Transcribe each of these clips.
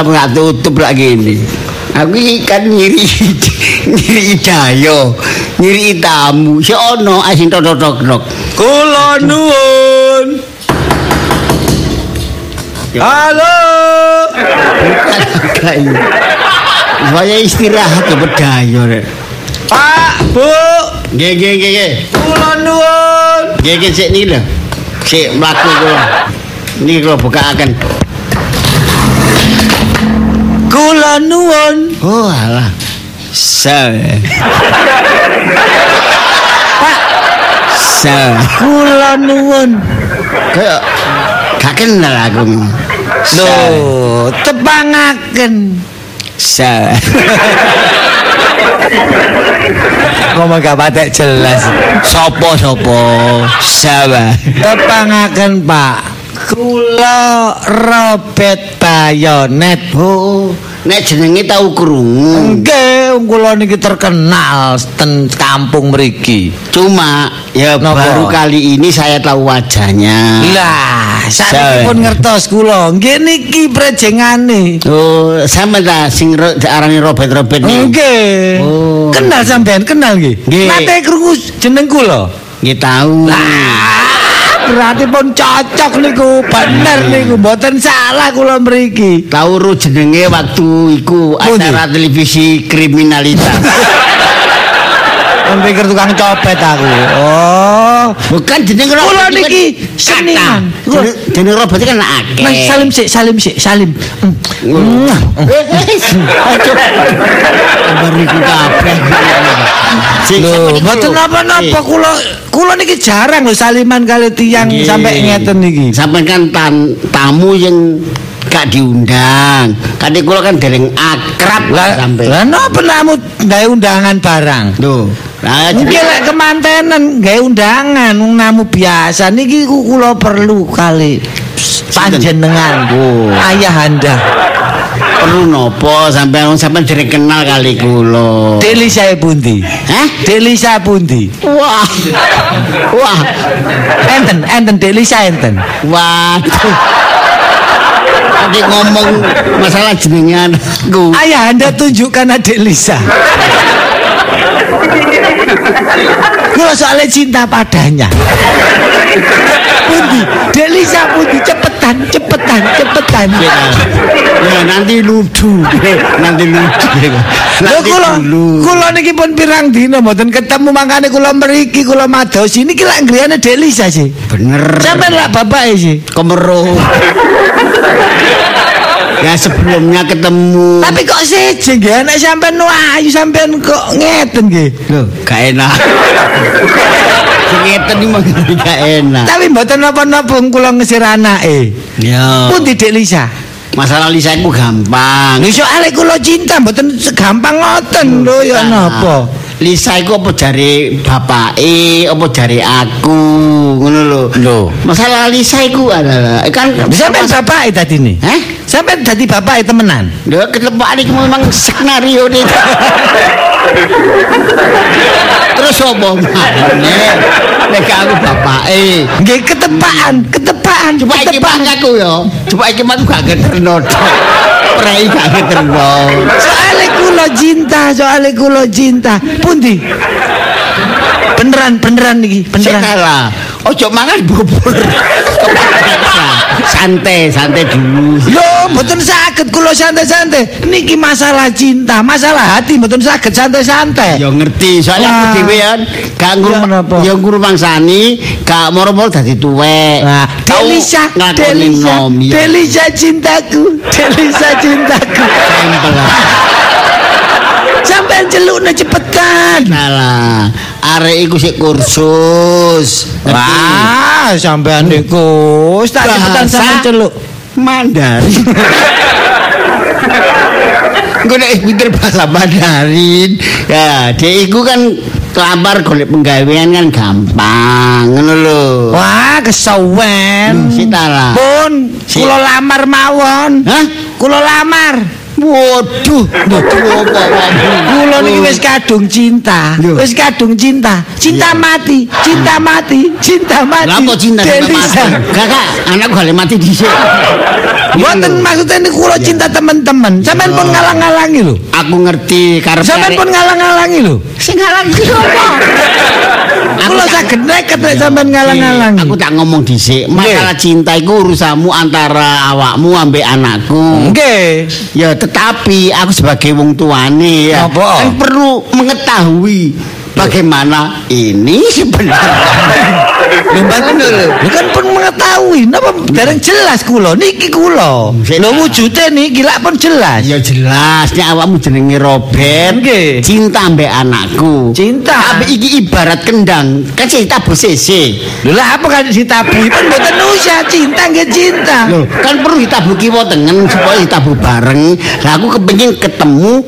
Makane ora gak tutup lagi ini. Aku kan nyiri nyiri dayo, nyiri tamu. Si ono asing tok tok tok. Kula nuwun. Halo. Gak ini. Saya istirahat ke bedayo rek. Pak, Bu. Nggih nggih nggih. Kula nuwun. Nggih nggih sik niki lho. Sik mlaku kula. Niki kula bukaken. Kula nuwun. Oh alah. Sa. Sa. Kula nuwun. Kayak gak kenal aku. Lho, tepangaken. Sa. Ngomong gak patek jelas. Sopo sopo. Sawa. Tepangaken, Pak. Kula Robert Bayonet. Oh, nek jenenge tau krungu. Nggih, kula niki terkenal ten kampung mriki. Cuma ya Napa? baru kali ini saya tahu wajahnya. Lah, Sa- sakniki pun ngertos kula. Nggih niki prejengane. Oh, sama ta sing ro, arane Robert nih. Nggih. Oh. Kenal sampean, kenal nggih. Nate krungu jeneng kula. Nggih tahu. Berarti pun cocok niku, bener niku, mboten salah kula mriki. Tahu ro jenenge waktu iku acara televisi kriminalitas. Pikir tukang copet aku. Oh. Bukan jenenge Robert. Kula niki seniman. Jenenge Robert kan akeh. Mas salim sik, salim sik, salim. Hmm. Aduh. Bariku kabeh. Sik, Lho, mboten napa-napa kula kula niki jarang lho saliman kali Nggih. sampai ngeten niki. Sampeyan kan tamu yang gak diundang. Kadek kula kan dereng akrab lah Lah, sampe. lah napa namu gawe undangan barang? Lho, Niki jadi- lek kemantenan gawe undangan wong namu biasa niki ku kula perlu kali panjenengan Oh. ayah anda perlu nopo sampean sampean dereng kenal kali kula. Deli saya pundi Hah? Deli saya pundi Wah. Wah. enten enten Deli saya enten Waduh. Tadi ngomong masalah jenengan ayah anda tunjukkan adik Lisa Kula soalnya cinta padanya Pundi Dek Lisa pundi cepetan cepetan cepetan Ya, ya nanti lucu, nanti lucu. Lho kula kula niki pun pirang dina mboten ketemu mangkane kula mriki kula mados ini ki lak griyane Dek Lisa sih. Bener. Sampeyan lak bapake sih. Kemeruh. Ya sebelumnya ketemu. Tapi kok seje nggih anak sampean ayu sampean kok ngeten nggih. Loh, gak enak. Ngeten iki mah gak enak. Tapi mboten napa-napa kula ngesir anake. Ya. Pundi Dek Lisa? Masalah Lisa iku gampang. Lho soalé kula cinta mboten segampang ngoten lho ya napa. Lisa iku apa jare bapake, apa jare aku, ngono lho. Lho. Masalah Lisa iku adalah kan Sampeyan bapake tadi nih. Hah? Sampeyan dadi bapake temenan. Lho ketepaan iki memang skenario nih. Terus apa maneh? Nek aku bapake. Nggih ketepaan, ketepaan, Coba iki ketepaan. aku ya. Coba iki mah aku gak keterno. Prei gak keterno. Soale kula cinta, soale kula cinta. Pundi? Beneran, beneran Sik beneran. kalah. Ojo mangan bubur. santai, santai dulu. Lho, mboten saged kula santai-santai. Niki masalah cinta, masalah hati mboten saged santai-santai. Ya ngerti, soalnya aku Wah. dhewe kan gak Ya, napa? ngurung ya ngurmangsani, gak moro-moro dadi tuwek. Nah, Delisa, Delisa. Delisa cintaku, Delisa cintaku. Tempel lah. Sampeyan celukne cepetan. Salah. Arek iku sik kursus. Wah, sampean niku wis tak cepetan sampean celuk. Mandarin. Gue nek pinter bahasa Mandarin. Ya, dia iku kan kelamar golek penggawean kan gampang, ngono lho. Wah, kesawen. Hmm, lah. Pun, Si- kula lamar mawon. Hah? Kula lamar. Waduh, waduh apa Kula niki wis kadung cinta. Wis kadung cinta. Cinta mati, cinta mati, cinta mati. Lah apa cinta mati? Kakak, anakku gale mati dhisik. Mboten maksudnya ini kula cinta teman-teman. Sampeyan pun ngalang-ngalangi lho. Aku ngerti karep Sampeyan pun ngalang-ngalangi lho. sing ngalangi apa? Kula saged neket nek sampeyan ngalang-ngalangi. Aku tak ngomong dhisik, masalah cinta iku urusanmu antara awakmu ambek anakku. Nggih. Ya tetapi aku sebagai wong tuane ya kan perlu mengetahui bagaimana ini sebenarnya. Lho mboten lho. Lho kan pun mengetahui napa dereng jelas kula niki kula. Lho tak. wujude niki lak pun jelas. Ya jelas nek awakmu jenenge Robert, Nggih. cinta ambek anakku. Cinta. Tapi iki ibarat kendang, kan cerita bosese. Lho lah apa kan ditabui pun mboten usah cinta nggih cinta. Loh, kan perlu ditabuh kiwa tengen supaya ditabuh bareng. Lah aku kepengin ketemu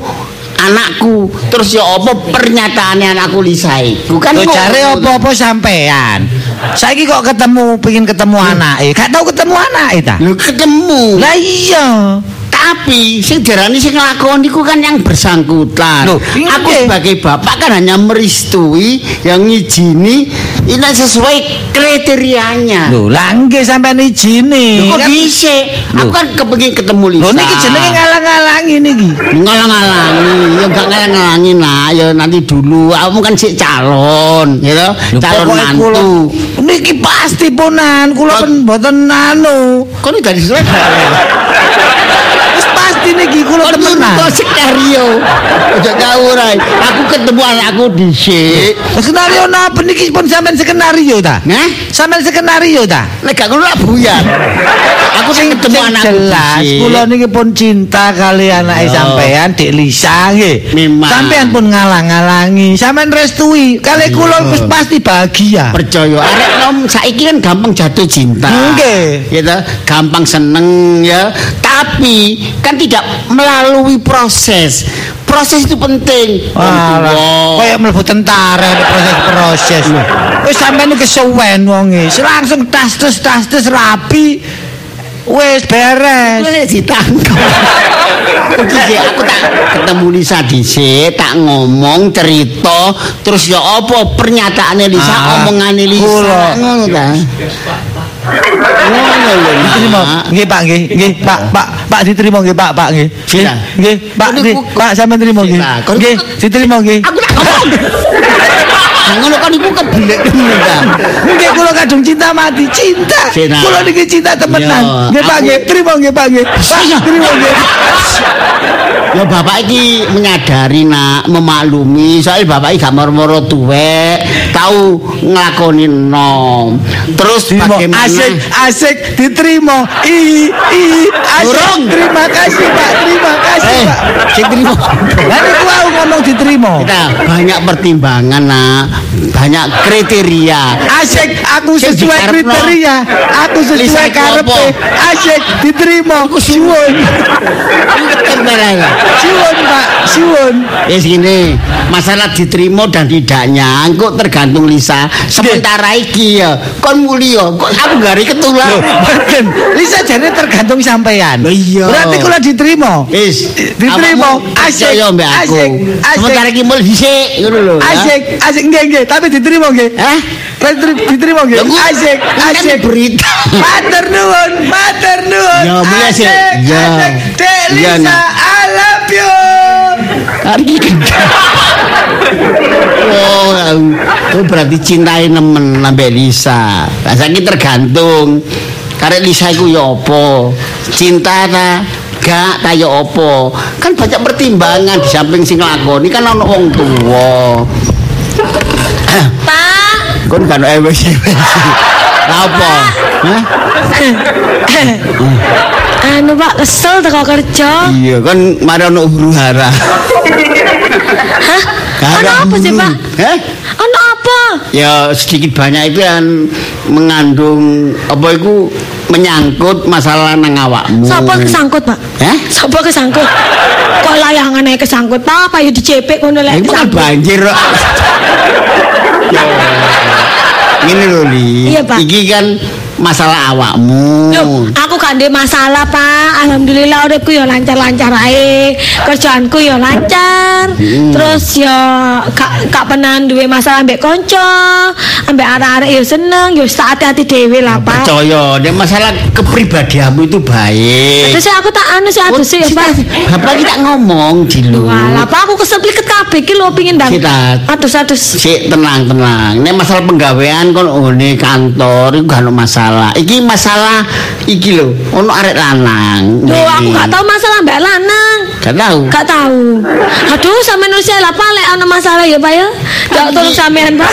anakku. Terus ya apa pernyataannya anakku Lisa iku kan Lho ngono. jare apa-apa sampean. Saya kok ketemu, pengen iya. eh, ketemu anak. Eh, Kau ketemu anak, itu? ta? Ketemu. Lah iya. Tapi sing diarani sing nglakoni iku kan yang bersangkutan. Loh, aku iya. sebagai bapak kan hanya meristui yang ngijini ini sesuai kriterianya. Lho lah nggih sampean izini. Lho, kok dhisik? Aku Loh. kan kepengin ketemu Lisa. Lho niki jenenge ngalang-alangi niki. ngalang-alangi ya enggak ngalang-alangi lah ya nanti dulu kamu kan sik calon ya? Lho, calon mantu Niki pasti ponan, kula pun mboten anu. kok dari Surabaya Wis pasti niki kula kok temenan. nurut skenario aja ngawur ae aku ketemu anakku dhisik Skenario napa niki pun sampean skenario ta? nah Sampean skenario ta? nek gak ngono buyar aku sing ketemu anakku jelas kula niki pun cinta kali anake sampean Dik Lisa nggih. Sampean pun ngalang-alangi, sampean restui. Kali kula wis pasti bahagia. percaya arek nom saiki kan gampang jatuh cinta Nggih. ya toh? gampang seneng ya tapi kan tidak melalui proses proses itu penting tuwa. kayak mlebu tentara proses-proses. Wis sampean iki kesuwen wonge. Langsung tas tes tas tes rapi. Wis beres. Wis ditangkap. Iki sih, aku tak ketemu Lisa dhisik, tak ngomong cerita, terus ya apa pernyataane Lisa, Ah, omongane Lisa. Ngono ta. Ngono lho. Diterima. Nak. Nggih, Pak, nggih. Nggih, Pak, Pak, Pak diterima nggih, Pak, Pak nggih. Nggih, nggih, Pak, nggih. Pak sampean terima nggih. Nggih, diterima nggih. Aku tak ngomong. Ngono kan iku keblek ngono ta. Nggih, kula kadung cinta mati, cinta. Kula niki cinta temenan. Nggih, Pak, nggih. Terima nggih, Pak, nggih. Pak, terima nggih. Ya bapak iki menyadari nak memaklumi soal bapak iki gak moro-moro tuwek, tahu nglakoni nom. Terus bagaimana? asik, asik, diterima. I, i, asik. Durung. Terima kasih, Pak. Terima kasih, Eh, Pak. sing terima. Lah niku aku ngomong diterima. Kita banyak pertimbangan nak, banyak kriteria. Asik, aku sesuai kriteria. Aku sesuai karepe. Asik, diterima. Suwun. Suwun, Pak. Suwun. Wis gini, masalah diterima dan tidaknya engko tergantung Lisa. Sementara iki ya, kon mulia, kok aku gari. Mboten. Lisa jane tergantung sampean. Loh, iya. Berarti kula diterima. Wis, Diterima. awakmu Asik, aku. Sementara iki mul dhisik ngono lho. ya. Asik, asik nggih nggih, tapi diterima nggih. Hah? Diter- Diterima nggih. Ya, Asik, kan asik. berita. Matur nuwun, matur nuwun. Ya, mulai sih. Ya. asik. Dek Ya, Lisa, nak. I love you. Hari Oh, oh, berarti cintai nemen sampai Lisa. Saiki tergantung. Karek Lisa iku ya apa? Cinta ta? Gak kaya apa? Kan banyak pertimbangan di samping sing nglakoni kan ana wong tuwa. Pak, Kon kan ewes-ewes. Lah apa? Hah? anu Pak kesel teko kerja. Iya, kan mari ana huru hara. Hah? Ono apa sih, Pak? Hah? Ono apa? Ya sedikit banyak itu yang mengandung apa itu menyangkut masalah nang awakmu. Sapa kesangkut, Pak? Hah? Sapa kesangkut? Kok layangan ae kesangkut, Pak? Apa ya dicepek ngono lek kan kesangkut? banjir kok. Ini lho Li. Iya. Iki kan masalah awakmu. Loh, aku gak ndek masalah, Pak. Alhamdulillah uripku ya lancar-lancar ae. Kerjaanku ya lancar. Terus ya gak gak pernah duwe masalah ambek kanca, ambek arek-arek ya seneng, ya hati-hati dhewe lah, Pak. Percaya, nek masalah kepribadianmu itu baik. Terus aku tak anu sih aduh sih ya, Pak. Bapak kita ngomong dilu. Walah, Pak aku kesempliket kabeh iki lho pengin ndang. Kita- Atus-atus. Sik tenang tenang. Nek masalah penggawean kon ngene kantor iku gak masalah. Iki masalah iki lho, ono arek lanang. Loh, aku gak tahu masalah mbak lanang. Gak tahu. Gak tahu. Aduh, sampe nulis lah lek ana masalah ya, Pak ya. Gak tolong sampean, Pak.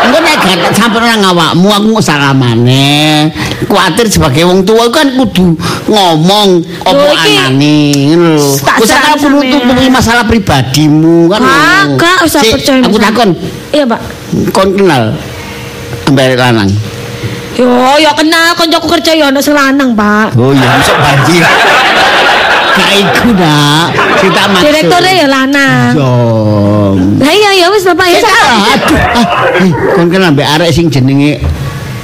Engko nek gak sampe nang awakmu aku nggak salah maneh. Kuatir sebagai wong tua kan kudu ngomong iki anane ngono lho. kamu nutupi sampean. masalah pribadimu kan. ngono. Kagak usah percaya. Aku sama- takon, Iya, Pak. kon kenal ambek lanang. Yo, ya kenal koncoku kerja ya ono sing lanang, Pak. Oh iya, masuk banjir. Gak iku nak, kita maksud. Direkturnya ya lanang. Yo. Lah iya ya wis Bapak ya. Aduh, ah, eh, kon kenal ambek arek sing jenenge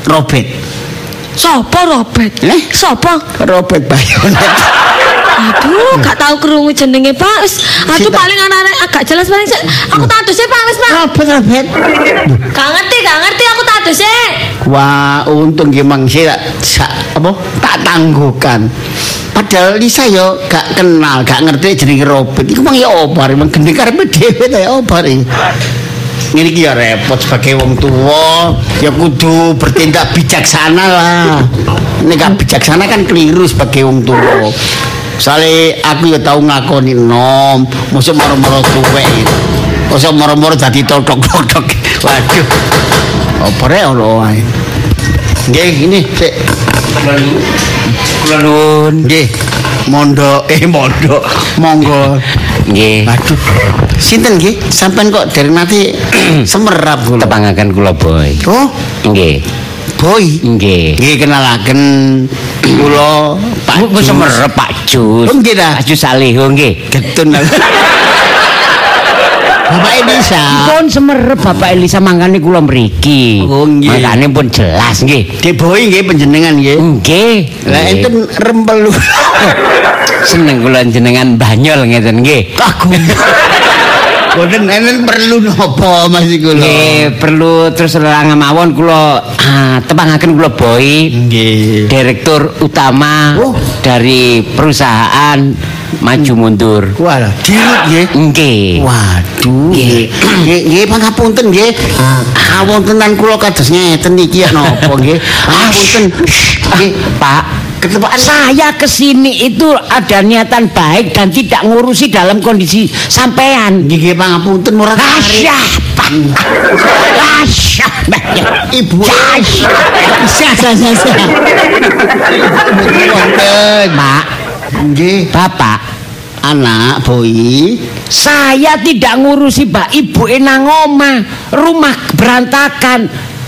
Robert. Sopo Robert? Eh? Sopo? Robert Bayonet. Aduh, gak tahu krungu jenenge, Pak. Wis, aduh Sita. paling anak-anak agak jelas paling sik. Aku tak adus sih, Pak, wis, Pak. Robert Robert. Gak ngerti, gak ngerti aku tak adus sih. Wah, untung gimang sih tak sa- apa tak tangguhkan. Padahal Lisa yo gak kenal, gak ngerti jenenge Robert. Iku mang ya obar, emang gendeng karepe dhewe ta ya iki. Ini ya repot sebagai wong tua, ya kudu bertindak bijaksana lah. Ini gak bijaksana kan keliru sebagai wong tua. Soalnya aku ya tahu ngakoni nom, musuh moro-moro tuwek. Masa moro-moro dadi totok-totok. Waduh. Opore ono wae. Nggih, ini sik. Kula nuwun. Nggih. Mondo, eh mondo. Monggo. Nggih, Waduh. Sinten nggih? Sampean kok dereng nate semerap kula. tepangaken kula boy. Oh, Nggih. Boy. Nggih. Nggih kenalaken kula Pak Bu Jus. semerep Pak Jus. Oh, nggih dah. Pak Jus Salihu nggih. Getun. Bapak Elisa. Pun semerep Bapak Elisa mangkane kula mriki. Oh, nggih. Mangkane pun jelas nggih. Nggih boy nggih panjenengan nggih. Nggih. Lah enten rempelu. seneng kula jenengan banyol ngeten nggih. Aku. Boten enen perlu napa Mas iku lho. Nggih, perlu terus lerang mawon kula ah, tepangaken kula boy. Nggih. Direktur utama Oh. dari perusahaan maju mundur. Walah, dirut nggih. Nggih. Waduh, Nggih. nggih pangapunten nggih. Ah wontenan kula kados ngeten iki napa nggih. Pangapunten. Nggih, Pak, ketepaan saya ke sini itu ada niatan baik dan tidak ngurusi dalam kondisi sampean. nggih pangapunten murah Asya, Pak. Asya, Ibu. Asya. Sah sah sah sah. Wonten. Pak, Nggih, Bapak, anak boy. saya tidak ngurusi Mbak Ibu nang omah, rumah berantakan.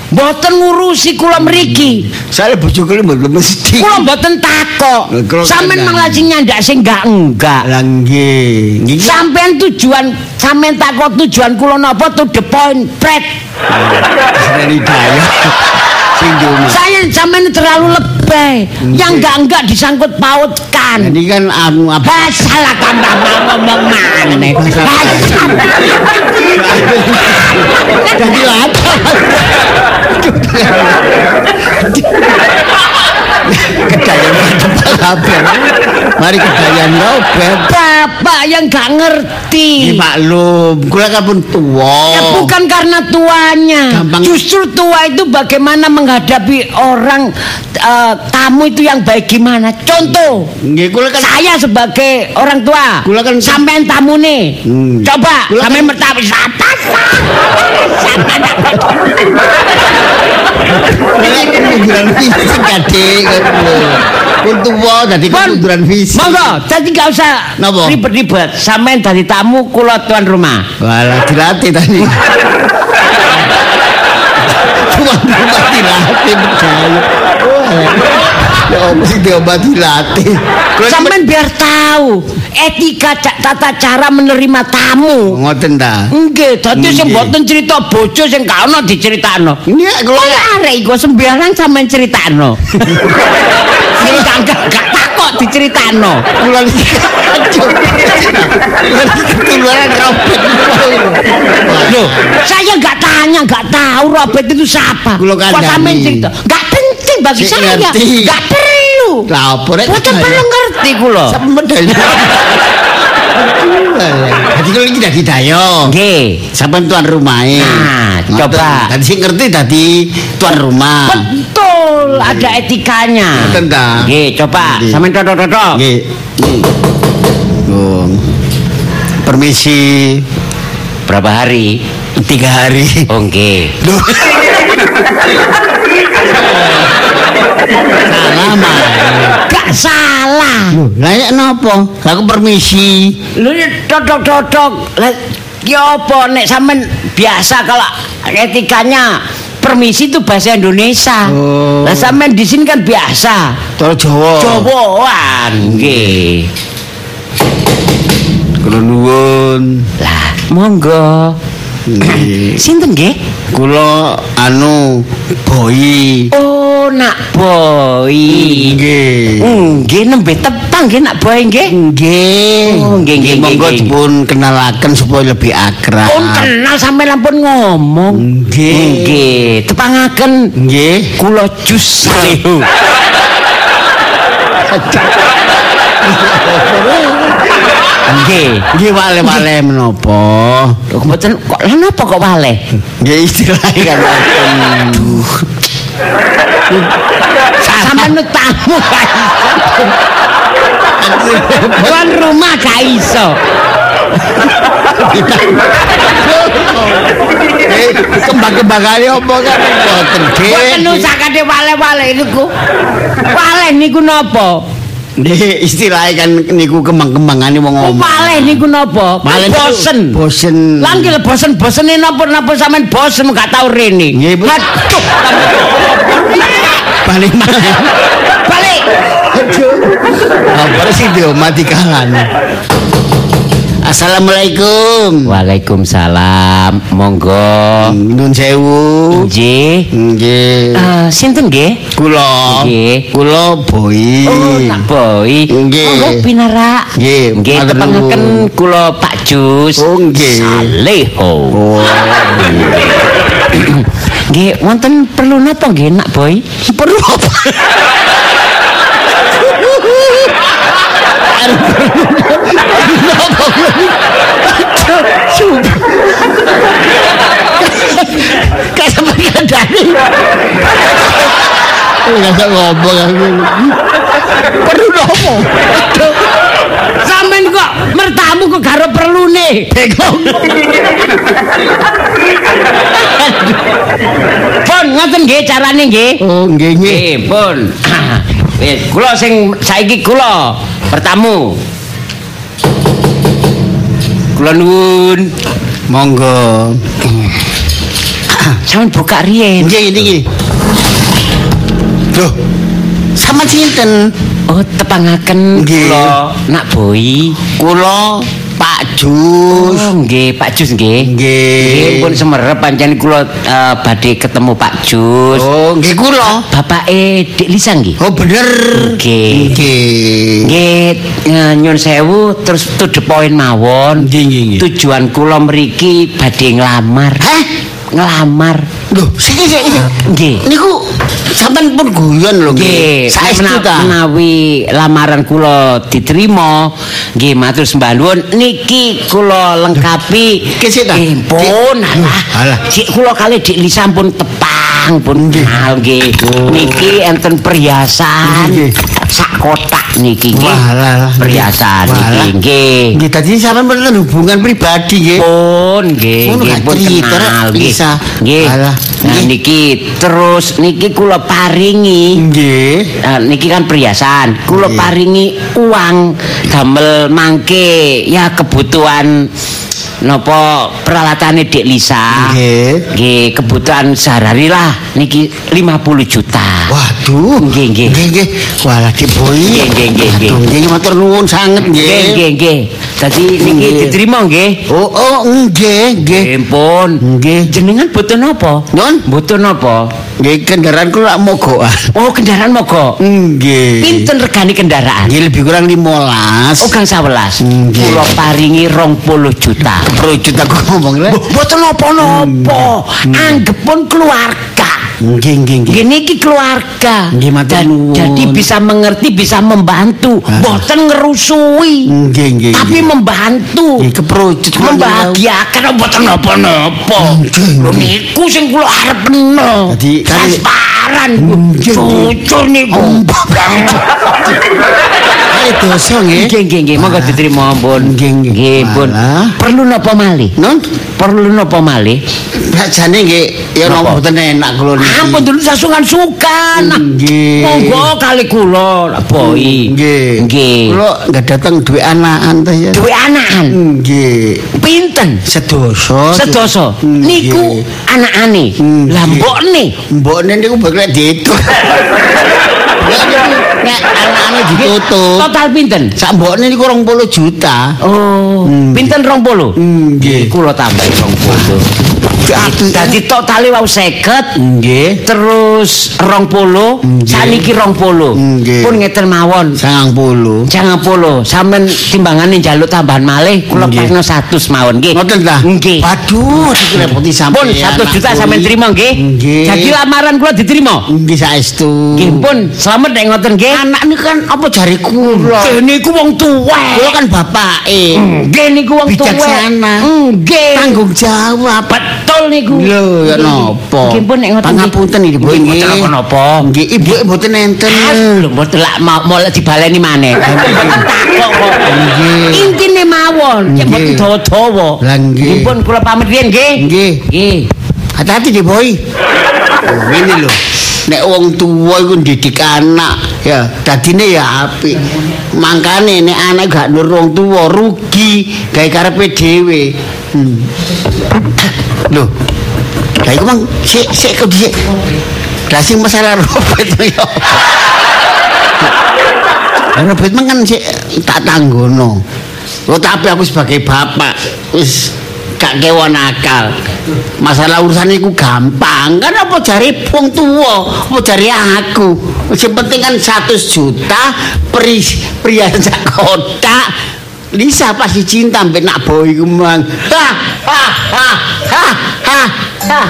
Mboten ngurusi kula mriki. Saya bojo kula mboten mesti. Kula mboten takok. Sampeyan sing nyandak sing enggak enggak. Lah nggih. Sampeyan tujuan sampeyan takut tujuan kula napa to the point pret. Saya sampeyan terlalu lebay. Yang enggak enggak disangkut pautkan. Ini kan anu apa? Ah, salah tambah ngomong maneh. Jadi apa? Kedayan apa? Mari kedayan Robert. Bapak yang enggak ngerti. Dimaklum, kula kan pun tua. Ya bukan karena tuanya. Gampang. Justru tua itu bagaimana menghadapi orang eh, tamu itu yang baik gimana. Contoh, Nggih, kula kan saya sebagai orang tua, Kula kan- sampean tamu nih. Hmm. Coba Kula sampean mertapi kan kemunduran fisik Pun tua dadi kemunduran fisik. Monggo, jadi nggak usah ribet-ribet. Sampean dari tamu, kula tuan rumah. Walah dilatih tadi. Tuan rumah dilatih percaya. Ya apa sih diobati latih. Sampeyan biar tahu etika tata cara menerima tamu. ngoten ta. Nggih, dadi sing mboten cerita bojo sing gak ono diceritakno. Ini kula Kaya arek iku sembarang sampean critakno. Sing gak gak gak takok diceritakno. kula. Kula ketularan robot. Loh, saya nggak tanya, nggak tahu Robert itu siapa. Kok sampean cerita? Penting bagi Sik saya. ngerti. Nggak perlu. Lah apa rek? Boten perlu ngerti kulo. Sampe medal. Jadi kalau ini dadi dayo. Nggih. Sampai tuan rumahnya. Nah, coba. Tadi sing ngerti tadi tuan rumah. Betul, ada etikanya. Ngoten ta? Nggih, coba dodok-dodok. Nggih. Oh. Permisi Berapa hari? tiga hari. Oh, nggih. Salah mah. Gak salah. Lah ya napa? Aku permisi. Lu ya dodok-dodok. Lah ki apa nek sampean biasa kalau etikanya permisi itu bahasa Indonesia. Oh. Lah sampean di sini kan biasa. Tol Jawa. Jawaan nggih. Kula nuwun. Lah, monggo. Sinten nggih? Kula anu boy. Oh, nak boy. Nggih. Nggih nembe tepang nggih nak boy nggih. Nggih. Oh, nggih, nggih, Monggo dipun kenalaken supaya lebih akrab. Pun kenal sampe lampun ngomong. Nggih. Nggih, tepangaken Nggih. kula jus. Nggih. Nggih wale-wale menapa? Lho mboten kok lha napa kok waleh? Nggih istilahnya kan. Aduh. Sampeyan nu tamu gak iso. Tuan rumah gak iso. Eh, kembang-kembangane apa kan boten nggih. usakane wale-wale niku. Waleh niku napa? Nggih istilahnya kan niku kembang-kembangane wong Oh, ngomong. waleh niku napa? Wale niku bosen. Bosen. Langgi le bosen-bosene napa-napa sampean bosen gak tau rene. Nggih, Bu. Aduh. balik maneh. Balik. Apa sih dia mati kalan. Assalamualaikum. Waalaikumsalam. Monggo. Nun sewu. Nggih. Nggih. Eh, sinten nggih? Kula. Nggih. Kula boy. Oh, nak boy. Nggih. Monggo pinarak. Nggih, Nggih, tepangaken nuwun. kula Pak Jus. Oh, nggih. Saleho. Oh. Nggih, wonten perlu napa nggih, nak boy? Perlu apa? Kayak sama kandani. Enggak bisa ngomong aku. Perlu nopo? Sampeyan kok mertamu kok garo perlune. Pun ngoten nggih carane nggih. Oh, nggih nggih. Nggih, pun. Wis, kula sing saiki kula bertamu. Kula nuwun. Monggo. Sampeyan buka riyen. Nggih niki. Loh. Sama sinten? Oh, tepangaken kula nak boy. Kula Jus. Oh, nggih, Pak Jus nggih. Nggih. Nggih, pun semerep pancen kula eh, badhe ketemu Pak Jus. Oh, nggih kula. Bapake Dik Lisa nggih. Oh, bener. Nggih. Nggih. Nggih, eh, nyun sewu terus to the point mawon. Nggih, nggih. Tujuan kula mriki badhe nglamar. Hah? Nglamar. Loh, siki siki. Nggih. Niku sampean pun guyon lho Nggih, Saestu ta? menawi lamaran kula diterima, nggih matur sembah nuwun niki kula lengkapi. Kesik ta? Nggih, pun alah. Sik kula kali Dik Lisa pun tepang pun kenal nggih. Niki enten perhiasan Nggih. sak kotak niki nggih. Perhiasan niki nggih. Nggih, tadi sampean pernah hubungan pribadi nggih. Pun nggih, nggih pun kenal nggih. Bisa. Nggih. Nah Nggih. niki terus niki kula paringi Nggih. Niki kan perhiasan. Kula Nggih. paringi uang damel mangke ya kebutuhan napa peralatane Dek Lisa. Nggih. Nggih, kebutuhan sehari lah niki 50 juta. Waduh. Nggih, nggih. Nggih, nggih. Walah Boy. Nggih, nggih, nggih, nggih. Nggih, matur nuwun sanget Nggih, nggih. nggih, nggih. Dadi niki diterima nggih. Oh, oh, nggih, nggih. Nggih, pun. Nggih. Jenengan butuh napa? Nun? Butuh napa? Nggih, kendaraan kula mogokan. Oh, kendaraan mogok. Nggih. Pinten regane kendaraan? Nggih lebih kurang 15. Oh, gang 11. Nggih. Kula paringi 20 juta. Pro juta kok ngomong le. Mboten napa-napa. Anggepun keluarga. Nggih, nggih, nggih. Niki keluarga. Nggih, matur nuwun. Jadi bisa mengerti, bisa membantu. Ah. Mboten ngerusui. Nggih, nggih. Tapi membantu. Nggih keprojut membahagiakan mboten napa-napa. Lho niku sing kula arepno. Dadi, kali- transparan. Jujur niku. Kali dosa nggih. Nggih nggih nggih, monggo diterima ampun. Nggih, nggih. Pun. Perlu napa malih? Non, Perlu napa malih? sajane nggih ya Napa? napa mboten enak kula niki. Ampun dulu sasungan sukan. Nggih. Monggo kali kula, Boy. Nggih. Nggih. Kula enggak datang duwe anakan ta ya. Duwe anakan. Nggih. Pinten? Sedoso. Sedoso. Niku anakane. Lah mbokne. Mbokne niku bakal diitung. Nek anakane ditutup. Total pinten? Sak mbokne niku 20 juta. Oh, pinten 20? Nggih. Kula tambahi 20. Apik. Dadi totale wau 50. Nggih. Terus 20, Nggih. saniki 20. Nggih. Pun ngeten mawon. 90. Jangan polo, sampean timbangane njaluk tambahan malih, kula pasno 100 mawon nggih. Ngoten ta? Nggih. Waduh, direpoti sampean. Pun 1 juta sampean terima nggih. Jadi lamaran kula diterima. Nggih saestu. Nggih pun, selamat nek ngoten nggih. Anak niku kan apa jari kula? Nggih niku wong tuwa. Kula kan bapake. Nggih niku wong tuwa. Bijaksana. Nggih. Tanggung jawab. Betul niku. Lho, ya napa? Nggih pun nek ngoten. Pangapunten iki, Bu. Nggih, mboten napa-napa. Nggih, ibu mboten enten. Lho mboten lak mau dibaleni maneh. Takok kok. Nggih. Intine mawon, cek Nggih. mboten dawa-dawa. Lah, nggih. Nggih pun kula pamit riyen nggih. Nggih. Nggih. Hati-hati deh, Boy. Oh, ini lho. Nek wong tuwa iku ndidik anak, ya dadine ya apik. Mangkane nek anak gak nur wong tuwa rugi gawe karepe dhewe. Hmm. Lho. Lah iku mang sik sik kok sik. Lah sing masalah Robert yo. Robert mang kan sik tak tanggono. Oh, tapi aku sebagai bapak wis gak kewon akal. Masalah urusan iku gampang. Kan apa jari wong tuwa, apa jari aku. Sing penting kan 100 juta pri sak kotak. Lisa pasti cinta mbek nak boy ku mang. Ha ha ha ha ha. ha.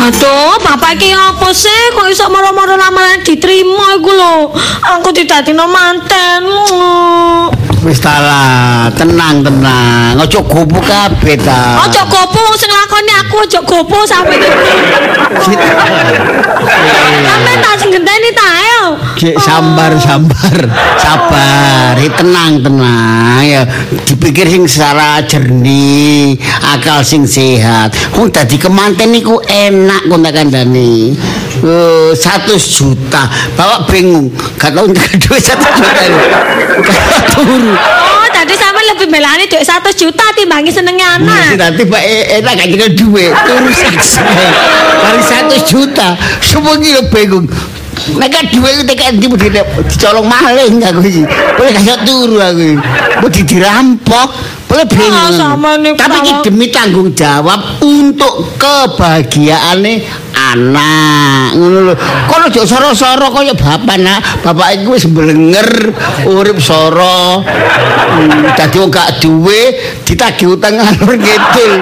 Aduh, bapak iki apa sih? Kok iso moro-moro lamaran diterima iku lho. Aku didadino manten. Wis tenang tenang. Ojo gopo kabeh ta. Ojo gopo sing lakoni aku ojo gopo sampe. Sampe tak sing genteni ta ayo. Cek sambar sambar. Sabar. Eh, tenang tenang ya. Dipikir sing secara jernih akal sing sehat. Wong dadi kemanten niku enak kon tak kandhani. Eh, 100 juta. Bawa bingung. Gak tau duit 100 juta gak turu Oh, tadi sampe lebih belani duit 100 juta timbangi senenge anak. nanti pak enak gak nyekel duit. Turu saksi kali 100 juta. Semua gila bingung Nek kan duit itu tekan di di dicolong maling aku iki. Boleh gak turu aku. iki. Di dirampok, boleh bingung. Ah, Tapi iki demi tanggung jawab untuk kebahagiaane anak. Ngono lho. Kono ojo soro-soro kaya bapak nak. Bapak iku wis mblenger urip soro. Hmm, Dadi wong gak duwe ditagih utang ngalur ngidul.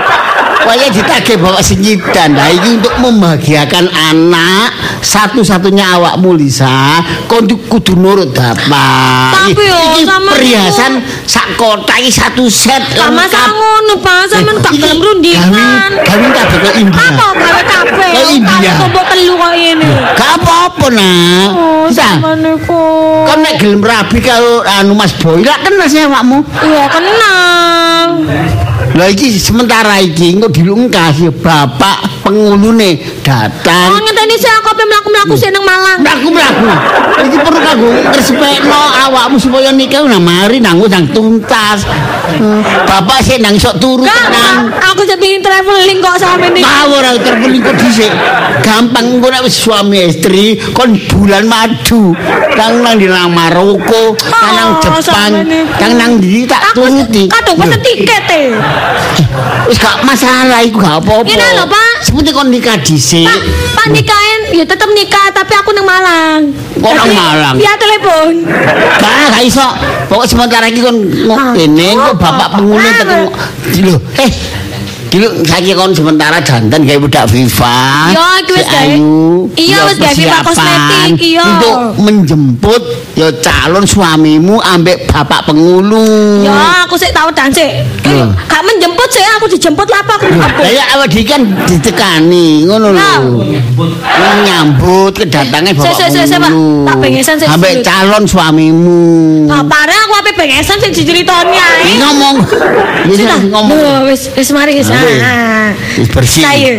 Kaya ditagih bapak senyidan. Nah iki untuk membahagiakan anak satu-satunya awakmu Lisa, kau kudu nurut bapak. Tapi yo, iki sama perhiasan sak kotak iki satu set Sama lengkap. ngono, Pak. Sampeyan gak Iki gelem rundingan. Kawin kabeh ke India. Apa gawe kabeh? Ke India. Kumpul telu kok ini. Gak apa-apa nak. Oh, sama niku. Kau nek gelem rabi karo anu Mas Boy, lak kenal sih awakmu. Iya, kenang. Lah iki sementara iki engko dilungkas ya bapak pengulune Oh, datang. ngenteni saya kok apa mlaku-mlaku sik nang Malang? Mlaku-mlaku. Iki perlu kanggo ngresepekno awakmu supaya nikah nah mari nang nang tuntas. Bapak sih nang sok turu Kak, tenang. aku jadi traveling kok sama ini. Ngawur aku terpeling kok dhisik. Gampang engko nek wis suami istri kon bulan madu. Kang nang di nang Maroko, kang nang Oh, Jepang, kang nang ndi tak turuti. kadung pesen tiket e. Wis gak masalah iku gak apa-apa. Ngene lho, Pak. Seperti kon nikah dhisik. Pak, Pak nikahin ya tetep nikah tapi aku nang Malang. Kok nang Tapi Malang? Via telepon. Gak, gak iso. Pokok sementara iki kon Ah. ngene kok bapak penghuni Ah. lho. Eh, Dulu saiki kon sementara jantan gawe budak Viva. Iya, iki wis si gawe. Ayu. Iya, Ya, wis gawe Viva persiapan kosmetik, iya. Untuk menjemput ya calon suamimu ambek bapak pengulu. Ya, aku sik tau dan sik. Hmm. Gak menjemput sih, aku dijemput lah apa aku Lah apa? ya awak kan ditekani ngono lho. Lah. Menyambut kedatangan Sik, bapak sik, sik, sik, pengulu. Tak pengesan, sik, Ambek sik. calon suamimu. Bapare aku ape bengesan sing diceritoni ae. Ngomong. Sudah, ngomong. Wis wis mari wis. Ayo. Ah. Wis bersih. Saya.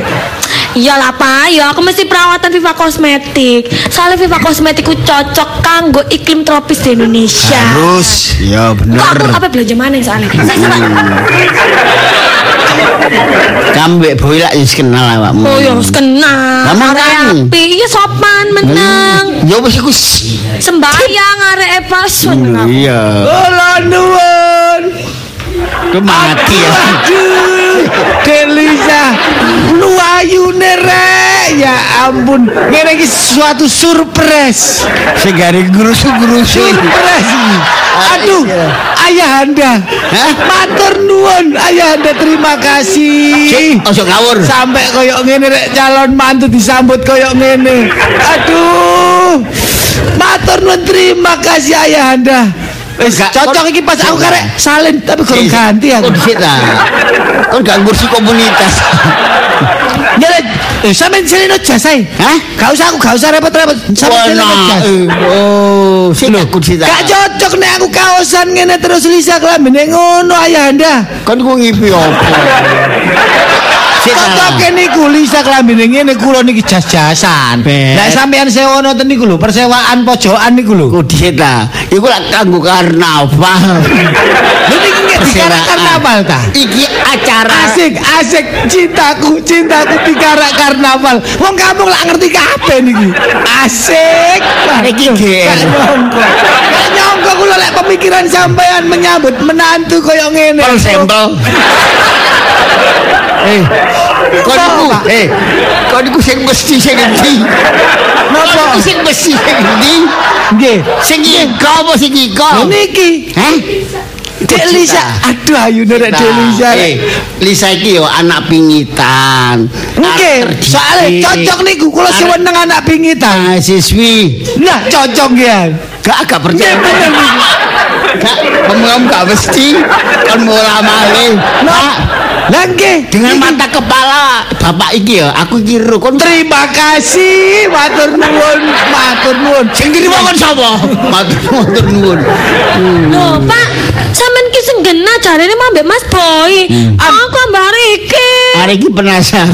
Iya lah Pak, ya aku mesti perawatan Viva Kosmetik. Soalnya Viva Kosmetik ku cocok kanggo iklim tropis di Indonesia. Harus. Ya Kok bener. aku apa belanja mana soalnya? Saya sama. Kamu mbek boy lak wis kenal awakmu. Oh ya harus kenal. Lah. Arek api, iya sopan meneng. Ya wis iku. Sembayang arek Eva sun. Iya. Kula nuwun. Ku mati ya. Delisa, lu ayune rek. Ya ampun, ngene iki suatu surprise. Sing gare grusu-grusu. Surprise. Aduh, ayah anda. Hah? Matur nuwun, ayah anda terima kasih. Ojo ngawur. Sampai koyok ngene rek calon mantu disambut koyok ngene. Aduh. Matur nuwun terima kasih ayah anda. Wis cocok iki pas aku karek salin tapi kurang ganti aku. Dhisik ta? Kon gak ngursi komunitas. Nyere, eh sampean selino jasai. Hah? Gak usah aku gak usah repot-repot. Sampean selino Wah, jas. eh, Oh, aku cerita. Gak cocok nek aku kaosan ngene terus Lisa kelambine ngono ayah anda. Kon ku ngipi opo? Ta. Cocoke niku Lisa kelambine ngene kula niki jas-jasan. Nek sampean sewa nonton niku lho, persewaan pojokan niku lho. Kok dhisik ta? Iku lak kanggo karnaval. Lho dikarak karnaval ta? Iki acara Asik, asik cintaku, cintaku dikarak karnaval. Wong kamu lak ngerti kabeh niki. Asik. Iki GR. Gak nyongko. Kula lek pemikiran sampean menyambut menantu koyo ngene. Pol sampel. Eh, niku, Pak? eh, kok niku sing mesti sing endi? Napa? Sing mesti sing endi? Nggih. Sing iko apa sing? Lho niki. Hah? Dek Lisa, aduh ayune rek Dek Lisa. Eh, Lisa iki yo anak pingitan. Nggih, Arep soalnya cocok niku kula seneng anak pingitan. mahasiswi. Nah, cocok ya. Gak gak percaya. Nggih, bener. Gak ngomong gak mesti kon mulai malih. Nah, Lah nggih, dengan mata kepala bapak iki ya, aku kira kon Terima kasih, matur nuwun, matur nuwun. sing diri kon sapa? Matur nuwun. Loh, Pak, sampean ki sing genah jarene mah mbek Mas Boy. Aku ambar iki. Hari ini penasaran.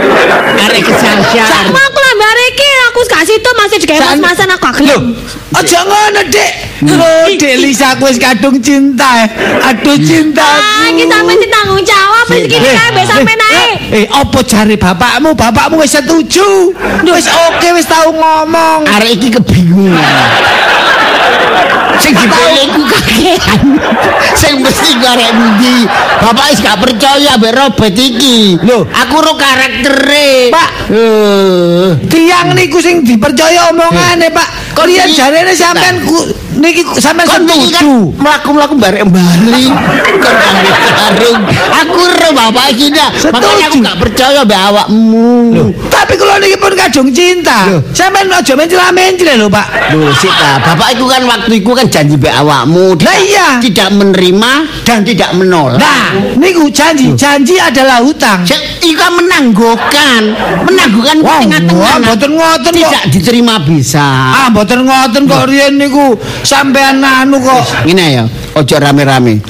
Hari kesasar. Sama aku lah ambar iki, aku kasih itu masih digawe mas-masan aku gak Loh, gelem. aja ngono, Dek. Loh, Dek Lisa aku wis kadung cinta. Aduh cinta. Ah, iki sampean ditanggung jawab wis iki kae mbek sampean ae. Eh, opo jare bapakmu? Bapakmu wis setuju. Wis oke, wis tau ngomong. Hari ini kebingungan. Sing dipilih ku kakean. Sing mesti garek ndi. Bapak wis gak percaya mbek Robert iki. Loh. aku ro karaktere. Pak. Eh. Tiang niku sing dipercaya omongane, Pak. Kok Kalian jarene sampean ku niki sampean Kon iki kan setuju. mlaku-mlaku barek Bali. Kon ambil karung. Aku ro bapak iki dah. Makanya aku Setuju. gak percaya mbek awakmu. Tapi kalau niki pun kadung cinta. Sampean aja mencela-mencela lho, Pak. Loh, Sita, bapak itu kan waktu itu kan janji be awakmu Lah iya. tidak menerima dan tidak menolak. Nah, niku janji, janji adalah hutang. Iku kan menangguhkan, menangguhkan Wah, tengah-tengah. mboten ngoten kok. Tidak diterima bisa. Ah, mboten ngoten kok riyen niku sampean anu kok. Ngene ya, ojo rame-rame.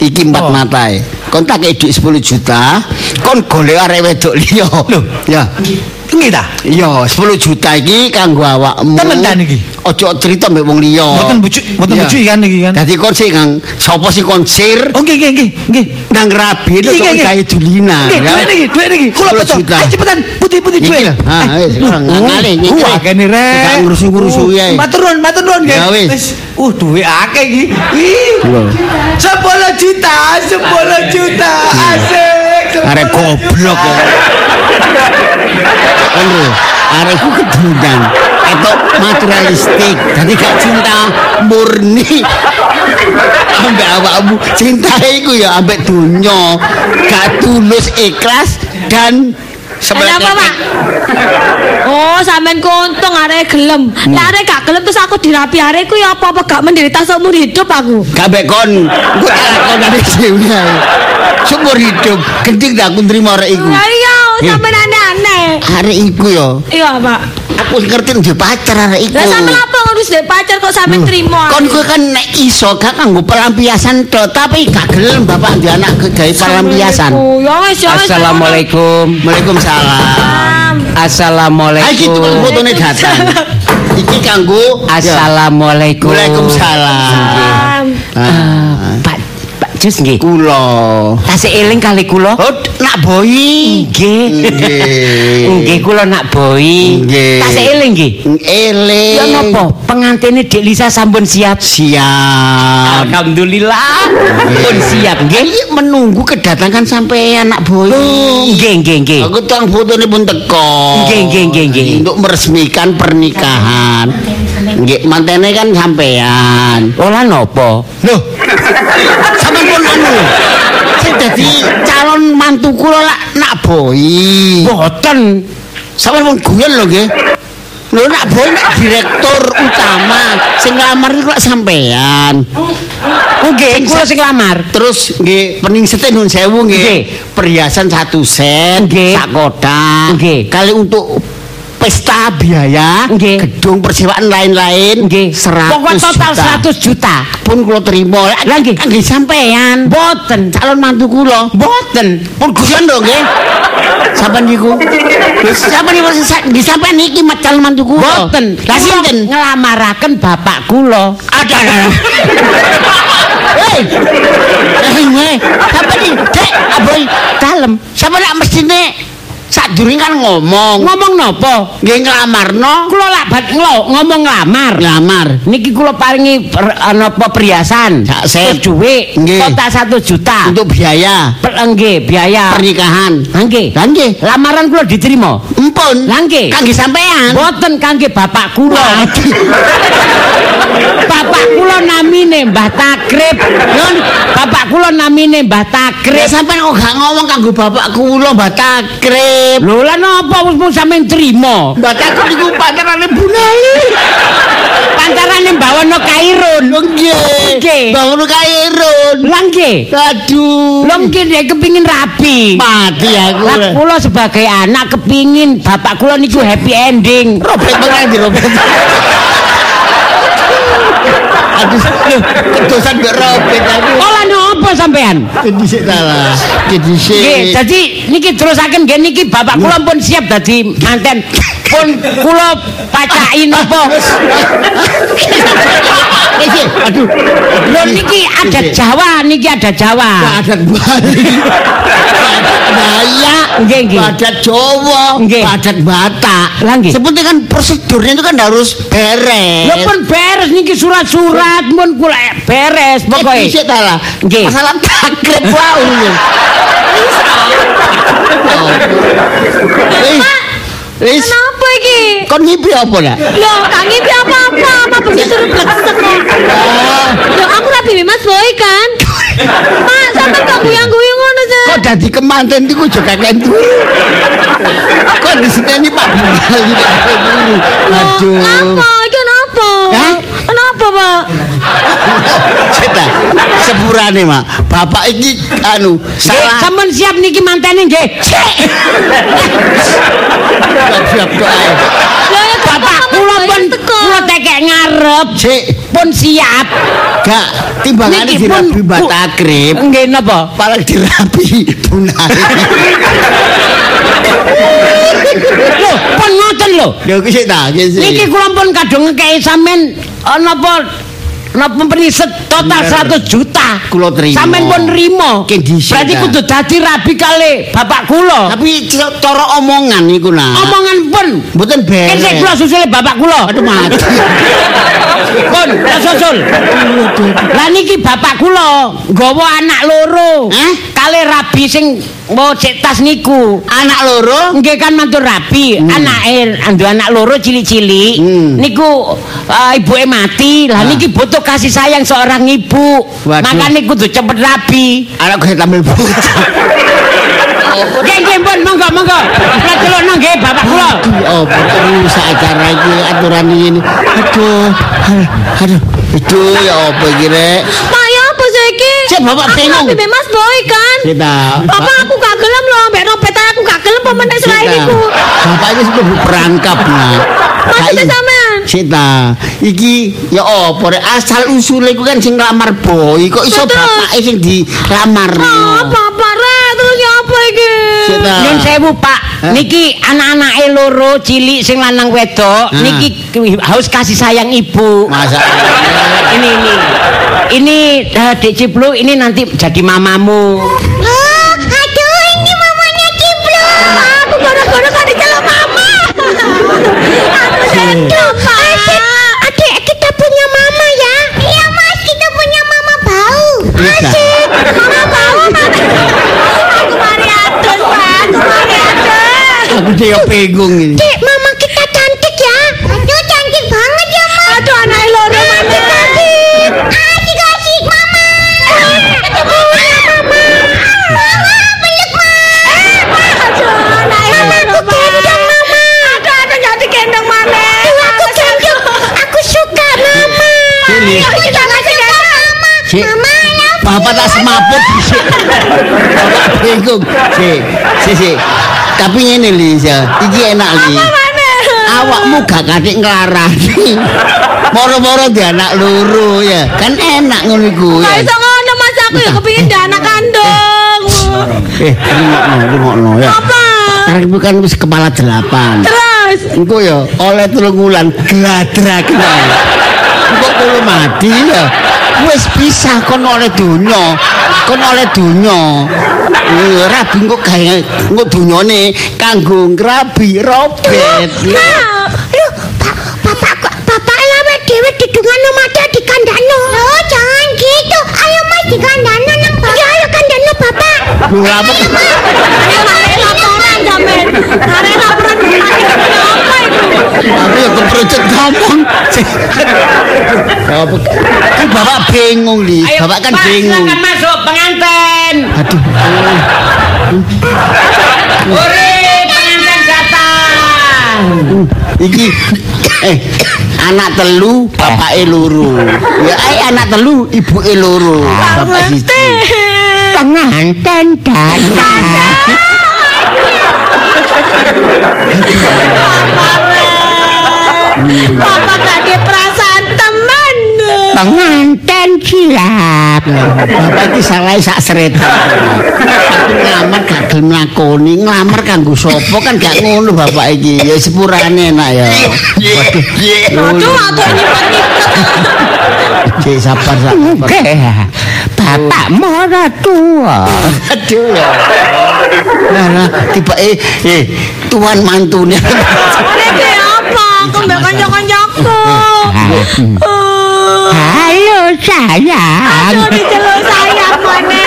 Iki empat Oh. matae. Kon tak duit 10 juta, kon golek arek wedok liya. Loh. ya. Nggih ta? Iya, 10 juta iki kanggo awakmu. Temen ta niki? Ojo cerita mbek wong liya. Mboten bujuk, mboten bujuk kan niki kan. Dadi kon sing kang sapa sing konsir Oh nggih nggih nggih nggih. nang rabi itu Nggih, nggih, gawe Julina. Nggih, duit niki, duit niki. Kula 10 betul. juta. Ayo cepetan, putih-putih duit. lho. Ha, wis ora ngale iki. Wah, kene rek. Gak ngrusu-ngrusu ae. Matur nuwun, matur nuwun nggih. Wis. Uh, duit akeh iki. Ih. Lho. 10 juta, 10 juta. Asik. 10 Arek goblok lho, arek ku kedundan. Etok materialistik. Dadi gak cinta murni. ambek awakmu cinta iku ya ambek dunya gak tulus ikhlas dan Kenapa, Pak? Oh, sampean kuntung arek gelem. Hmm. Lah arek gak gelem terus aku dirapi arekku ya apa-apa gak menderita seumur hidup aku. gak ambek kon gue lakon dari sini sumur hidup gending dah aku nerima arek iku Lah iya, Eh. sampean aneh-aneh. arek iku ya Iya, Pak. aku ngerti dia pacar arek iku Lah sampean apa ngurus dek pacar kok sampean terima? kon gue kan nek iso gak kanggo pelampiasan to tapi gak gelem bapak di anak gawe pelampiasan ya wis ya wis. Assalamualaikum. Waalaikumsalam Assalamualaikum. Ayo gitu kan fotone datang iki kanggo Assalamualaikum. Waalaikumsalam Salam. Ah, Pak Pak Jus nggih. kula Tasih eling kali kula. oh nak boy Nggih. Nggih. Nggih kula nak boi. Nggih. Tasih eling nggih. eling Ya napa? Pengantene Dik Lisa sampun siap. siap Alhamdulillah. Pun siap nggih. Menunggu kedatangan sampean nak boy. Nggih nggih nggih. Aku tang fotone pun teko. Nggih, nggih, nggih, nggih. Untuk meresmikan pernikahan. Nggih, mantene kan sampean. Olah napa? Loh. Anu. Sing dadi calon mantu kula lak nak boy. Boten. Sampeyan pun guyon lho nggih. Lho nak boy nak direktur utama sing nglamar iku lak sampean. Nggih, kula sing lamar. Terus nggih peningsete nun sewu nggih. Perhiasan satu set, sak. Nggih. Kali untuk pesta biaya, Nggih. gedung persewaan lain-lain, Nggih. 100 Pokok total juta. 100 juta. Pun kula terima. Lah, nggih. Nggih sampean. Boten. Calon mantu kula. Boten. Pun guyon lho nggih. Sampeyan niku. Lho sampeyan niku sa- nggih sampeyan iki mat calon mantu kula. Boten. Lah sinten? Ngelamaraken bapak kula. Ada. Hei. Hei. Sampai ni, Dek, aboy, dalem. Sampai nak mestine sadurunge kan ngomong. Ngomong napa? Nggih nglamarno, Kula lak bat ngomong lamar. nglamar. Niki kula paringi per, napa perhiasan. Sak Nggih. kotak 1 juta. Untuk biaya Per, nggih, biaya. pernikahan. Ha, Nggih. Lah nggih, Lamaran kula diterima. empun. Lah nggih. Kangge sampean. Boten kangge bapak kula. Bapak kula namine Mbah Takrib. Nun, bapak kula namine Mbah Takrib. sampean kok gak ngomong kanggo bapak kula Mbak Takrib. Lho lah napa wis mung sampean trima? Mbak Takrib niku pantarane Bunali. Pantarane mbawono kairun. Lho nggih. Nggih. Bangun kairun. Lah nggih. Aduh. Lho mungkin dia kepingin rapi. mati aku. Lah kula sebagai anak kepingin bapak kula niku happy ending. Robek banget di robek. Aduh, kedosan mbak robek aku. Olah napa sampean? Jadi sik salah. Jadi sik. Nggih, dadi niki terusaken nggih niki bapak kula pun siap dadi manten. Pun kula pacaki napa? Iki, aduh. Lho niki ada Jawa, niki ada Jawa. Padat Bali. Dayak. Nggih, nggih. Padat Jawa. Nggih. Padat Batak. Lah, nggih. Seperti kan prosedurnya itu kan harus beres. Lho pun beres niki surat-surat pun kula beres Jadi pokoke. sik salah. Nggih. Masalah takrib wae. Wis. Wis. Kenapa iki? Kon ngipi apa nak? Loh, gak ngipi apa-apa, apa begitu reblek kok. Loh, aku rapi Mas Boy kan? Mak, sampe kok guyang-guyang ngono. Kok dadi kemanten iku aja kakek duwe. Kok disiteni Pak kakek duwe. Aduh. Apa? Iki kenapa? Hah? Kenapa, Pak? Ceta, sepurane mak. Bapak iki anu salah. sampean siap niki mantene nggih. Siap kok ae. Bapak kula pun kula tekek ngarep Cek, pun siap. gak timbangane dirabi Bu- Takrib. Nggih napa? Paling dirabi bunai. Lho, pun ngoten lho. Lho iki sik ta, iki sik. Niki kula pun kadung ngekei sampean eh, napa napa periset total Bener. 100 juta. Kula trima. Sampean pun nrimo. Berarti kudu dadi rabi kali bapak kula. Tapi cara omongan iku nah. Omongan pun mboten beres. Kan sik kula susule bapak kula. Aduh mati. Pun, tak susul. Lah niki bapak kula nggawa anak loro. Hah? Kali rabi sing mau cek tas niku. Anak loro Nggih kan mantu rabi, anake andu anak loro cilik-cilik. Hmm. Niku uh, ibuke mati. Lah Ah. niki butuh kasih sayang seorang ibu. Makane kudu cepet rabi. anak gue tampil bocah. Nggih nggih pun monggo monggo. Kula celokno nggih bapak kula. Oh, terus acara iki aturan ini. Aduh. Aduh. Aduh ya apa iki rek? Pak ya apa sih iki? Cek, Bapak Aku rapi mbek Mas Boy kan. Kita. Bapak aku gak gelem loh, mbek nopet aku gak gelem pemenang selain iku. Bapak iki sudah perangkap nah. Maksudnya sampean? Sita, iki ya apa rek asal usule iku kan sing nglamar boy kok iso bapake sing dilamar. Oh, bapak rek, terus ya apa iki? Nyun sewu Pak, Hah? niki anak-anake loro cilik sing lanang wedok, Hah. niki haus kasih sayang ibu. Masa Ini ini. Ini eh, Dek Ciplu ini nanti jadi mamamu. Oh, aduh ini mamanya Ciplo. Aku gara-gara gak dicelok mama. Aku sedih, aku dia bingung ini. Dek, Bapak tak semaput sih. Bapak bingung. Si, si, si. Tapi ngene Lis ya, iki enak. Mana? Awakmu gak katik nglarani. Moro-moro di anak loro ya. Kan enak ngono iku ya. iso ngono mas aku ya kepingin di anak kandung. Eh, rungokno, rungokno ya. Apa? Karep kan wis kepala delapan. Terus Engko ya oleh telung wulan gladrak nah. Engko kulo mati ya. Wis pisah kon oleh donya. Kon oleh donya. Eh, Rabi kok gawe engko donyane kanggo ngrabi robet. Dewe didungan mata di kandano. Oh, jangan gitu. Ayo Mas di kandano nang bapak. Ya, ayo kandano bapak. Lu apa? Ayo Mas laporan jamin. Hari ngomong. Kan bapak bingung, Li. Bapak kan bingung. silakan masuk pengantin. Aduh. Uri, pengantin datang. Iki eh anak telu bapake loro. Ya eh anak telu ibuke loro. Bapak siji. Pengantin datang. Bapak gak ada perasaan teman. Pengantin siap. Bapak iki salah sak sret. Nglamar gak gelem nglakoni, nglamar kanggo sapa kan gak ngono bapak iki. Ya sepurane enak ya. Waduh. Aduh, aku nyipet-nyipet. Cek sabar sabar. Oke, bapak mora tua. Aduh ya. Nah, nah tiba eh eh tuan mantune. Apa? Aku mbak kanjok-kanjokku. Oh. Halo sayang. Aduh, diceluk sayang mana?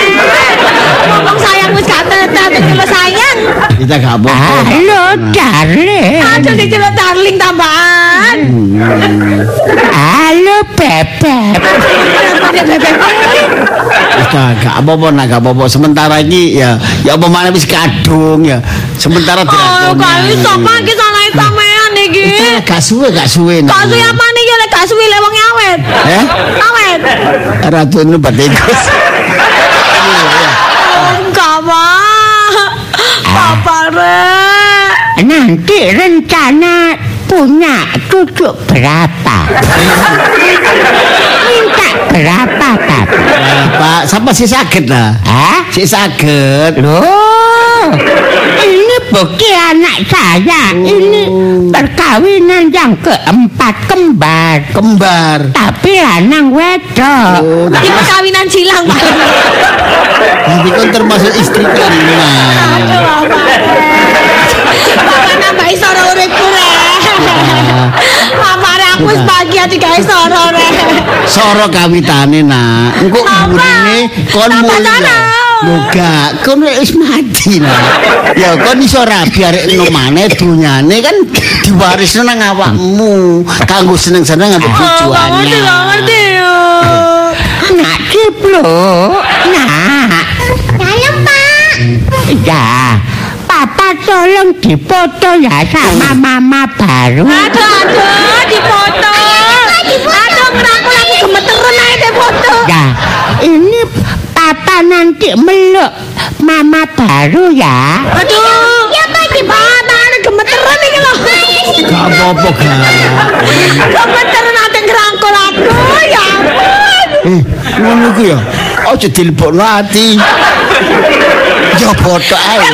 Ngomong sayang wis gak tetap diceluk sayang. Kita gak apa-apa. Halo darling. Aduh, diceluk darling tambahan. Halo bebek. Udah gak apa-apa nah gak apa-apa sementara ini ya ya apa mana wis kadung ya sementara Oh, dilakoni. gak iso Pak, iki salah sampean iki. Gak suwe gak suwe suwi apa nih ya gak suwi lewang awet. Eh? Awet. Ratu nu. Oh, enggak, Pak. Papa Rek. Nanti rencana punya cucu berapa? Minta berapa Pak? Pak, siapa sih sakit lah? Hah? Si sakit. Loh, Terbukti anak saya ini perkawinan yang keempat kembar. Kembar. Tapi lanang wedok. Oh, Ini perkawinan silang, Pak. nanti kan termasuk istri kelima. Bapak. Bapak nambahi soro uripku, Re. Bapak, Re, aku wis bahagia digawe soro, Re. Soro kawitane nak. Engko mburine kon mulya. Lho gak, kon wis mati nak. Ya kon iso rabi arek enom maneh dunyane kan diwarisno nang awakmu. Kanggo seneng-seneng ambek Oh, gak ngerti, ngerti. oh. Nak cipluk. Nak. Dalam Pak. Ya. Papa tolong dipoto ya sama mama baru. Aduh, aduh, dipoto. Aduh, ngerangkul aku gemeteran aja deh foto. Ya, ini papa nanti meluk mama baru ya. Aduh. Ya, Pak, di mana? Gemeteran ini loh. Gak apa-apa gak. Gemeteran ada ngerangkul aku. Ya. Eh, ngono iku ya. Aja dilebokno ati. Ya botok ae.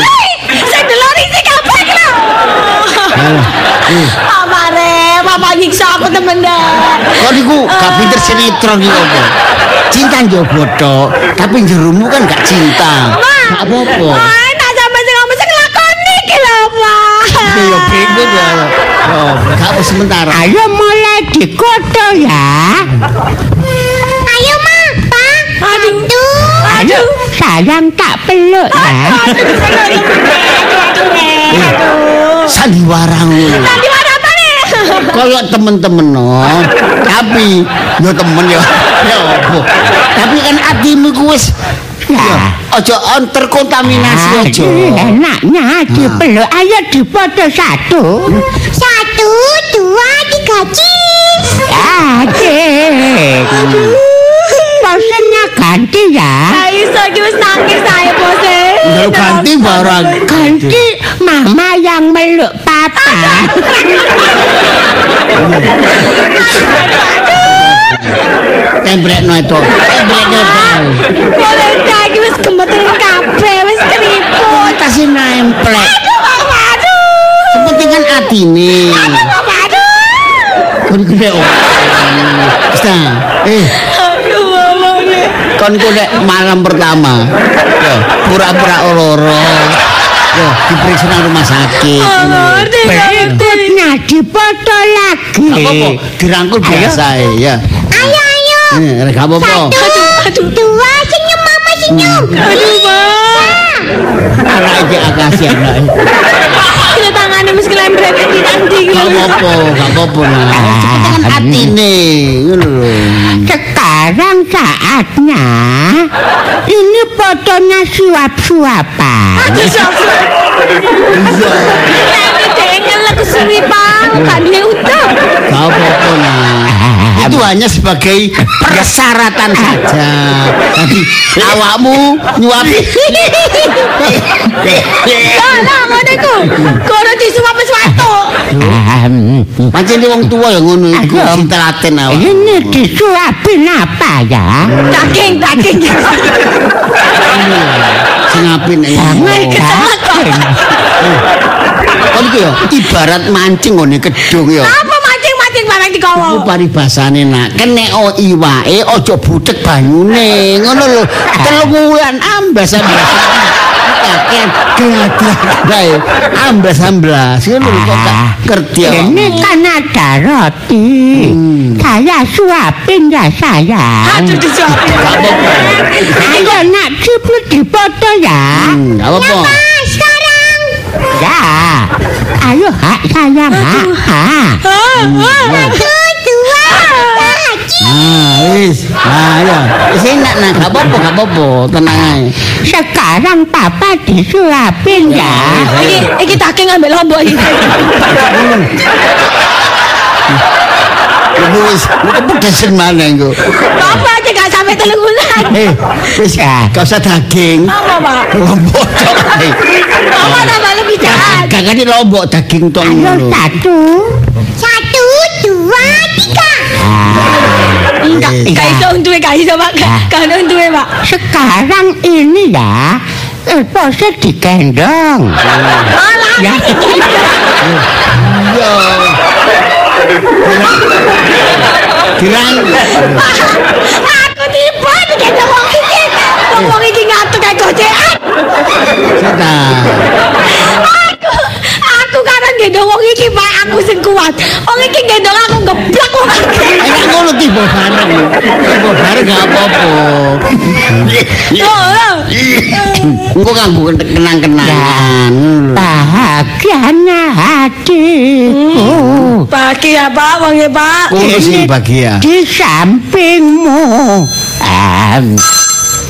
Saya delori sih kabeh iki lho. Apa papa nyiksa aku temen dah. Kok niku gak pinter sinetron iki apa? Cinta yo botok, tapi jerumu kan gak cinta. Gak apa-apa. Wah, tak sampai sing ngomong sing lakoni iki lho, Pak. Yo bingung ya. Oh, gak apa sementara. Ayo mulai dikoto ya. Ayo Ma, Pak. Aduh. Ayo, sayang tak peluk ya. Sandiwara ngono. Tadi Kayak temen-temen no. Tapi yo temen yo. Ya apa? Tapi kan atimu ku wis ya aja on terkontaminasi Ah, aja. Enaknya dipeluk. Ayo dipoto satu. Satu, dua, tiga, cheese. Adik. Posennya ganti ya. Ayo, lagi wis nangis saya pose. Lalu ganti barang. Ganti mama yang meluk papa. Tembrekno itu. Tembrekno itu. Boleh lagi wis gemeteran kabeh, wis keriput. Kasih nemplek. Aduh, Papa, aduh. Sepenting kan atine. Papa, aduh. Kon gede oh. Bisa. Eh, Aduh, Mama nih. kon ku nek malam pertama. Pura-pura loro. Diperiksa nang rumah sakit. Ngerti. Berikutnya dipoto lagi. Gak apa-apa, dirangkul biasa ya. Ayo, ayo. Eh, gak apa-apa. Aduh, aduh. Dua, senyum Mama, senyum. Aduh, Ma. Anak iki akasi anak. Tangannya mesti kelembrek di nanti. Gak apa-apa, gak apa-apa. Sepenting kan atine. Ngono lho. Sekarang saatnya ini fotonya suap-suapan. Aduh, siapa? Utang. Gak apa-apa nah. Itu hanya sebagai persyaratan saja. Tadi awakmu nyuapi. Lah, lah, ngono iku. Kono disuap sesuatu. Pancen wong tua ya ngono iku Ayo. sing telaten awak. Ini disuapin apa ya? Daging, daging. Sing apin eh. Jangan daging. Kon iki ya ibarat mancing ngene kedung ya. Apa mancing-mancing barang di Iku kawah? paribasane nak, kan nek o iwake aja budek banyune. Ngono lho. Telung wulan ambas ambas. Kakek. Bae ambas amblas. Ngono lho kok awakmu. Ini kan ada roti. Saya suapin ya sayang. Aduh, disuapin. Ayo nak ciplut dipoto ya. Hmm, gak apa-apa. Ya. Ayo hak sayang hak. hak. Ah, ah. Satu, dua, tiga. Nah, wis. Nah, ya. Wis enak nah, gak apa-apa, gak apa-apa. Tenang ae. Sekarang papa disuapin ya. Iki, iki daging ambil lombok iki. Iku wis, iku pedesen mana iku. Apa aja gak sampai telung bulan. Eh, wis Ya. gak usah daging. Apa, Pak? Lombok tok ae. Apa tambah lebih jahat? Gak di lombok daging tok Ayo ngono. satu. Satu, dua, tiga. Wis. Gak iso untuwe, gak iso, Pak. Gak ada untuwe, Pak. Sekarang ini ya. Eh, pose dikendong. Ya. Dirang. Aku tiba digendong wong iki. Wong iki ngatuk kayak gocekan. Sita. Gendong wong iki Pak aku sing kuat. Wong iki gendong aku geblak wong iki. Enak ngono tiba bareng. Tiba bareng gak apa-apa. Engko kanggo kenang-kenangan. Bahagianya hatiku. Pagi ya Pak, wong ya Pak. Ngono sing bahagia. di sampingmu. Am,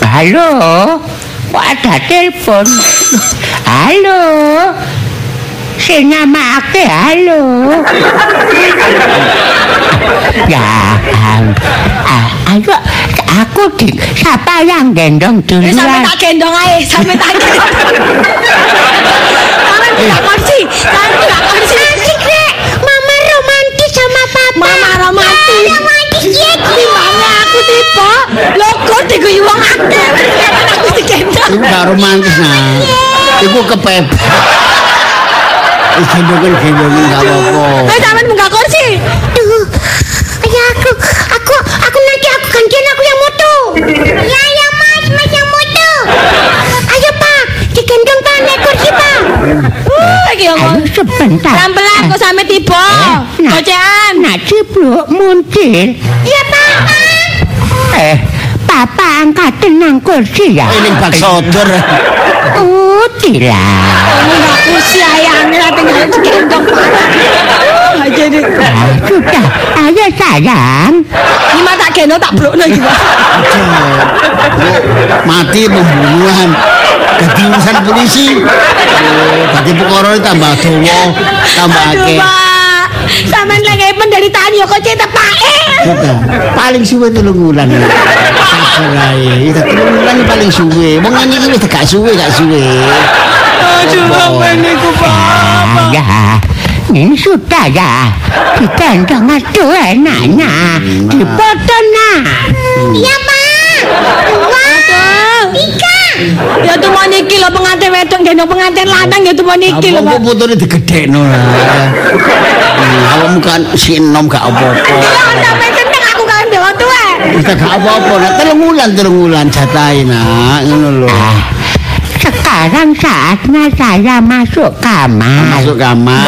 halo, kok ada telepon? Halo, sing nyamakake halo. ya, ah, ayo, aku di siapa yang gendong Eh, sampe duluan? tak gendong ae, sampe tak gendong. Karena tidak kursi, karena tidak kursi. Asik rek, mama romantis sama papa. Mama romantis. Romantis ya. Timbangnya aku tiba, logo diguyu wong akeh. Karena aku digendong. Gak romantis nah. Iku kepep. Wis gendongan-gendongan gak apa-apa. Eh, sampe munggah kursi. Duh, ya aku, aku, aku nanti aku gantian aku yang moto. Ya ya mas, mas yang moto. Ayo pak, digendong pak naik kursi pak. Uh, iki Ayo ngomong. sebentar. Pelan-pelan kok sampe tiba. nah. Gocekan. Nak cipluk muncul. Iya pak. Eh, papa angkat tenang kursi ya. Ini bak sodor. Oh, tidak. Munggah kursi ayangnya tinggal digendong. Uh, jadi. Ah, sudah, ayo sayang. Gimana tak gendong tak blokno iki, Pak. Mati pembunuhan. Dadi urusan polisi. Oh, dadi perkara tambah dawa, tambah akeh. Pak. Sampeyan lagi penderitaan yo kok cetek Pak. Paling suwe telung wulan. Sabar ae. Itu telung wulan paling suwe. Wong ngene iki wis gak suwe, gak suwe. Aduh, sampeyan niku, Pak. Ah, ya. Ini sudah ya. Digendong aduh enaknya. Dipoto nak. Iya pak. Dua, tiga. Ya tuh mau niki lho pengantin wedok gendong pengantin lanang ya tuh mau niki lho, Apa Pak. digedhekno lah. Hmm, Awakmu kan sinom gak apa-apa. Ya sampe seneng aku kan dewa tuwa. Wis gak apa-apa. Nah, telung wulan, telung wulan jatahe nak, ngono lho. Ah, sekarang saatnya saya masuk kamar. Masuk kamar.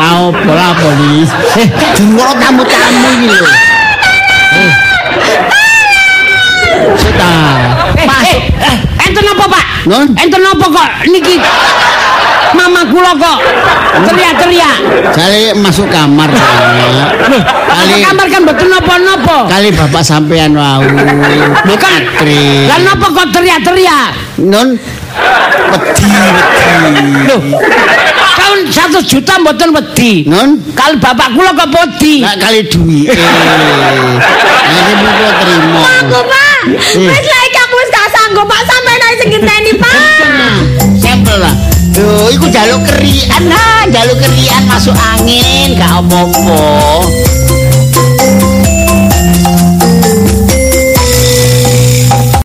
Kau pola polis. Eh, jengkol tamu-tamu ini lho. Eh. Sudah. Masuk. Enten apa, Pak? Non? Enten apa kok niki? Mama kula kok teriak-teriak. Kali masuk kamar. Kali Kali kamar kan mboten napa-napa. kali bapak sampean wau. Bukan. Lah napa kok teriak-teriak? Non wedi wedi. Loh. Tahun 1 juta mboten wedi. Non Kali bapak kula kok wedi. Nak kali duit. Eh. Mau terima. Aku, Pak. Eh. Wis lagi sanggup, Pak. Sampai naik sing ngenteni, Pak. Sampel lah. Yo, iku jaluk kerian lah, jaluk kerian masuk angin, gak apa-apa.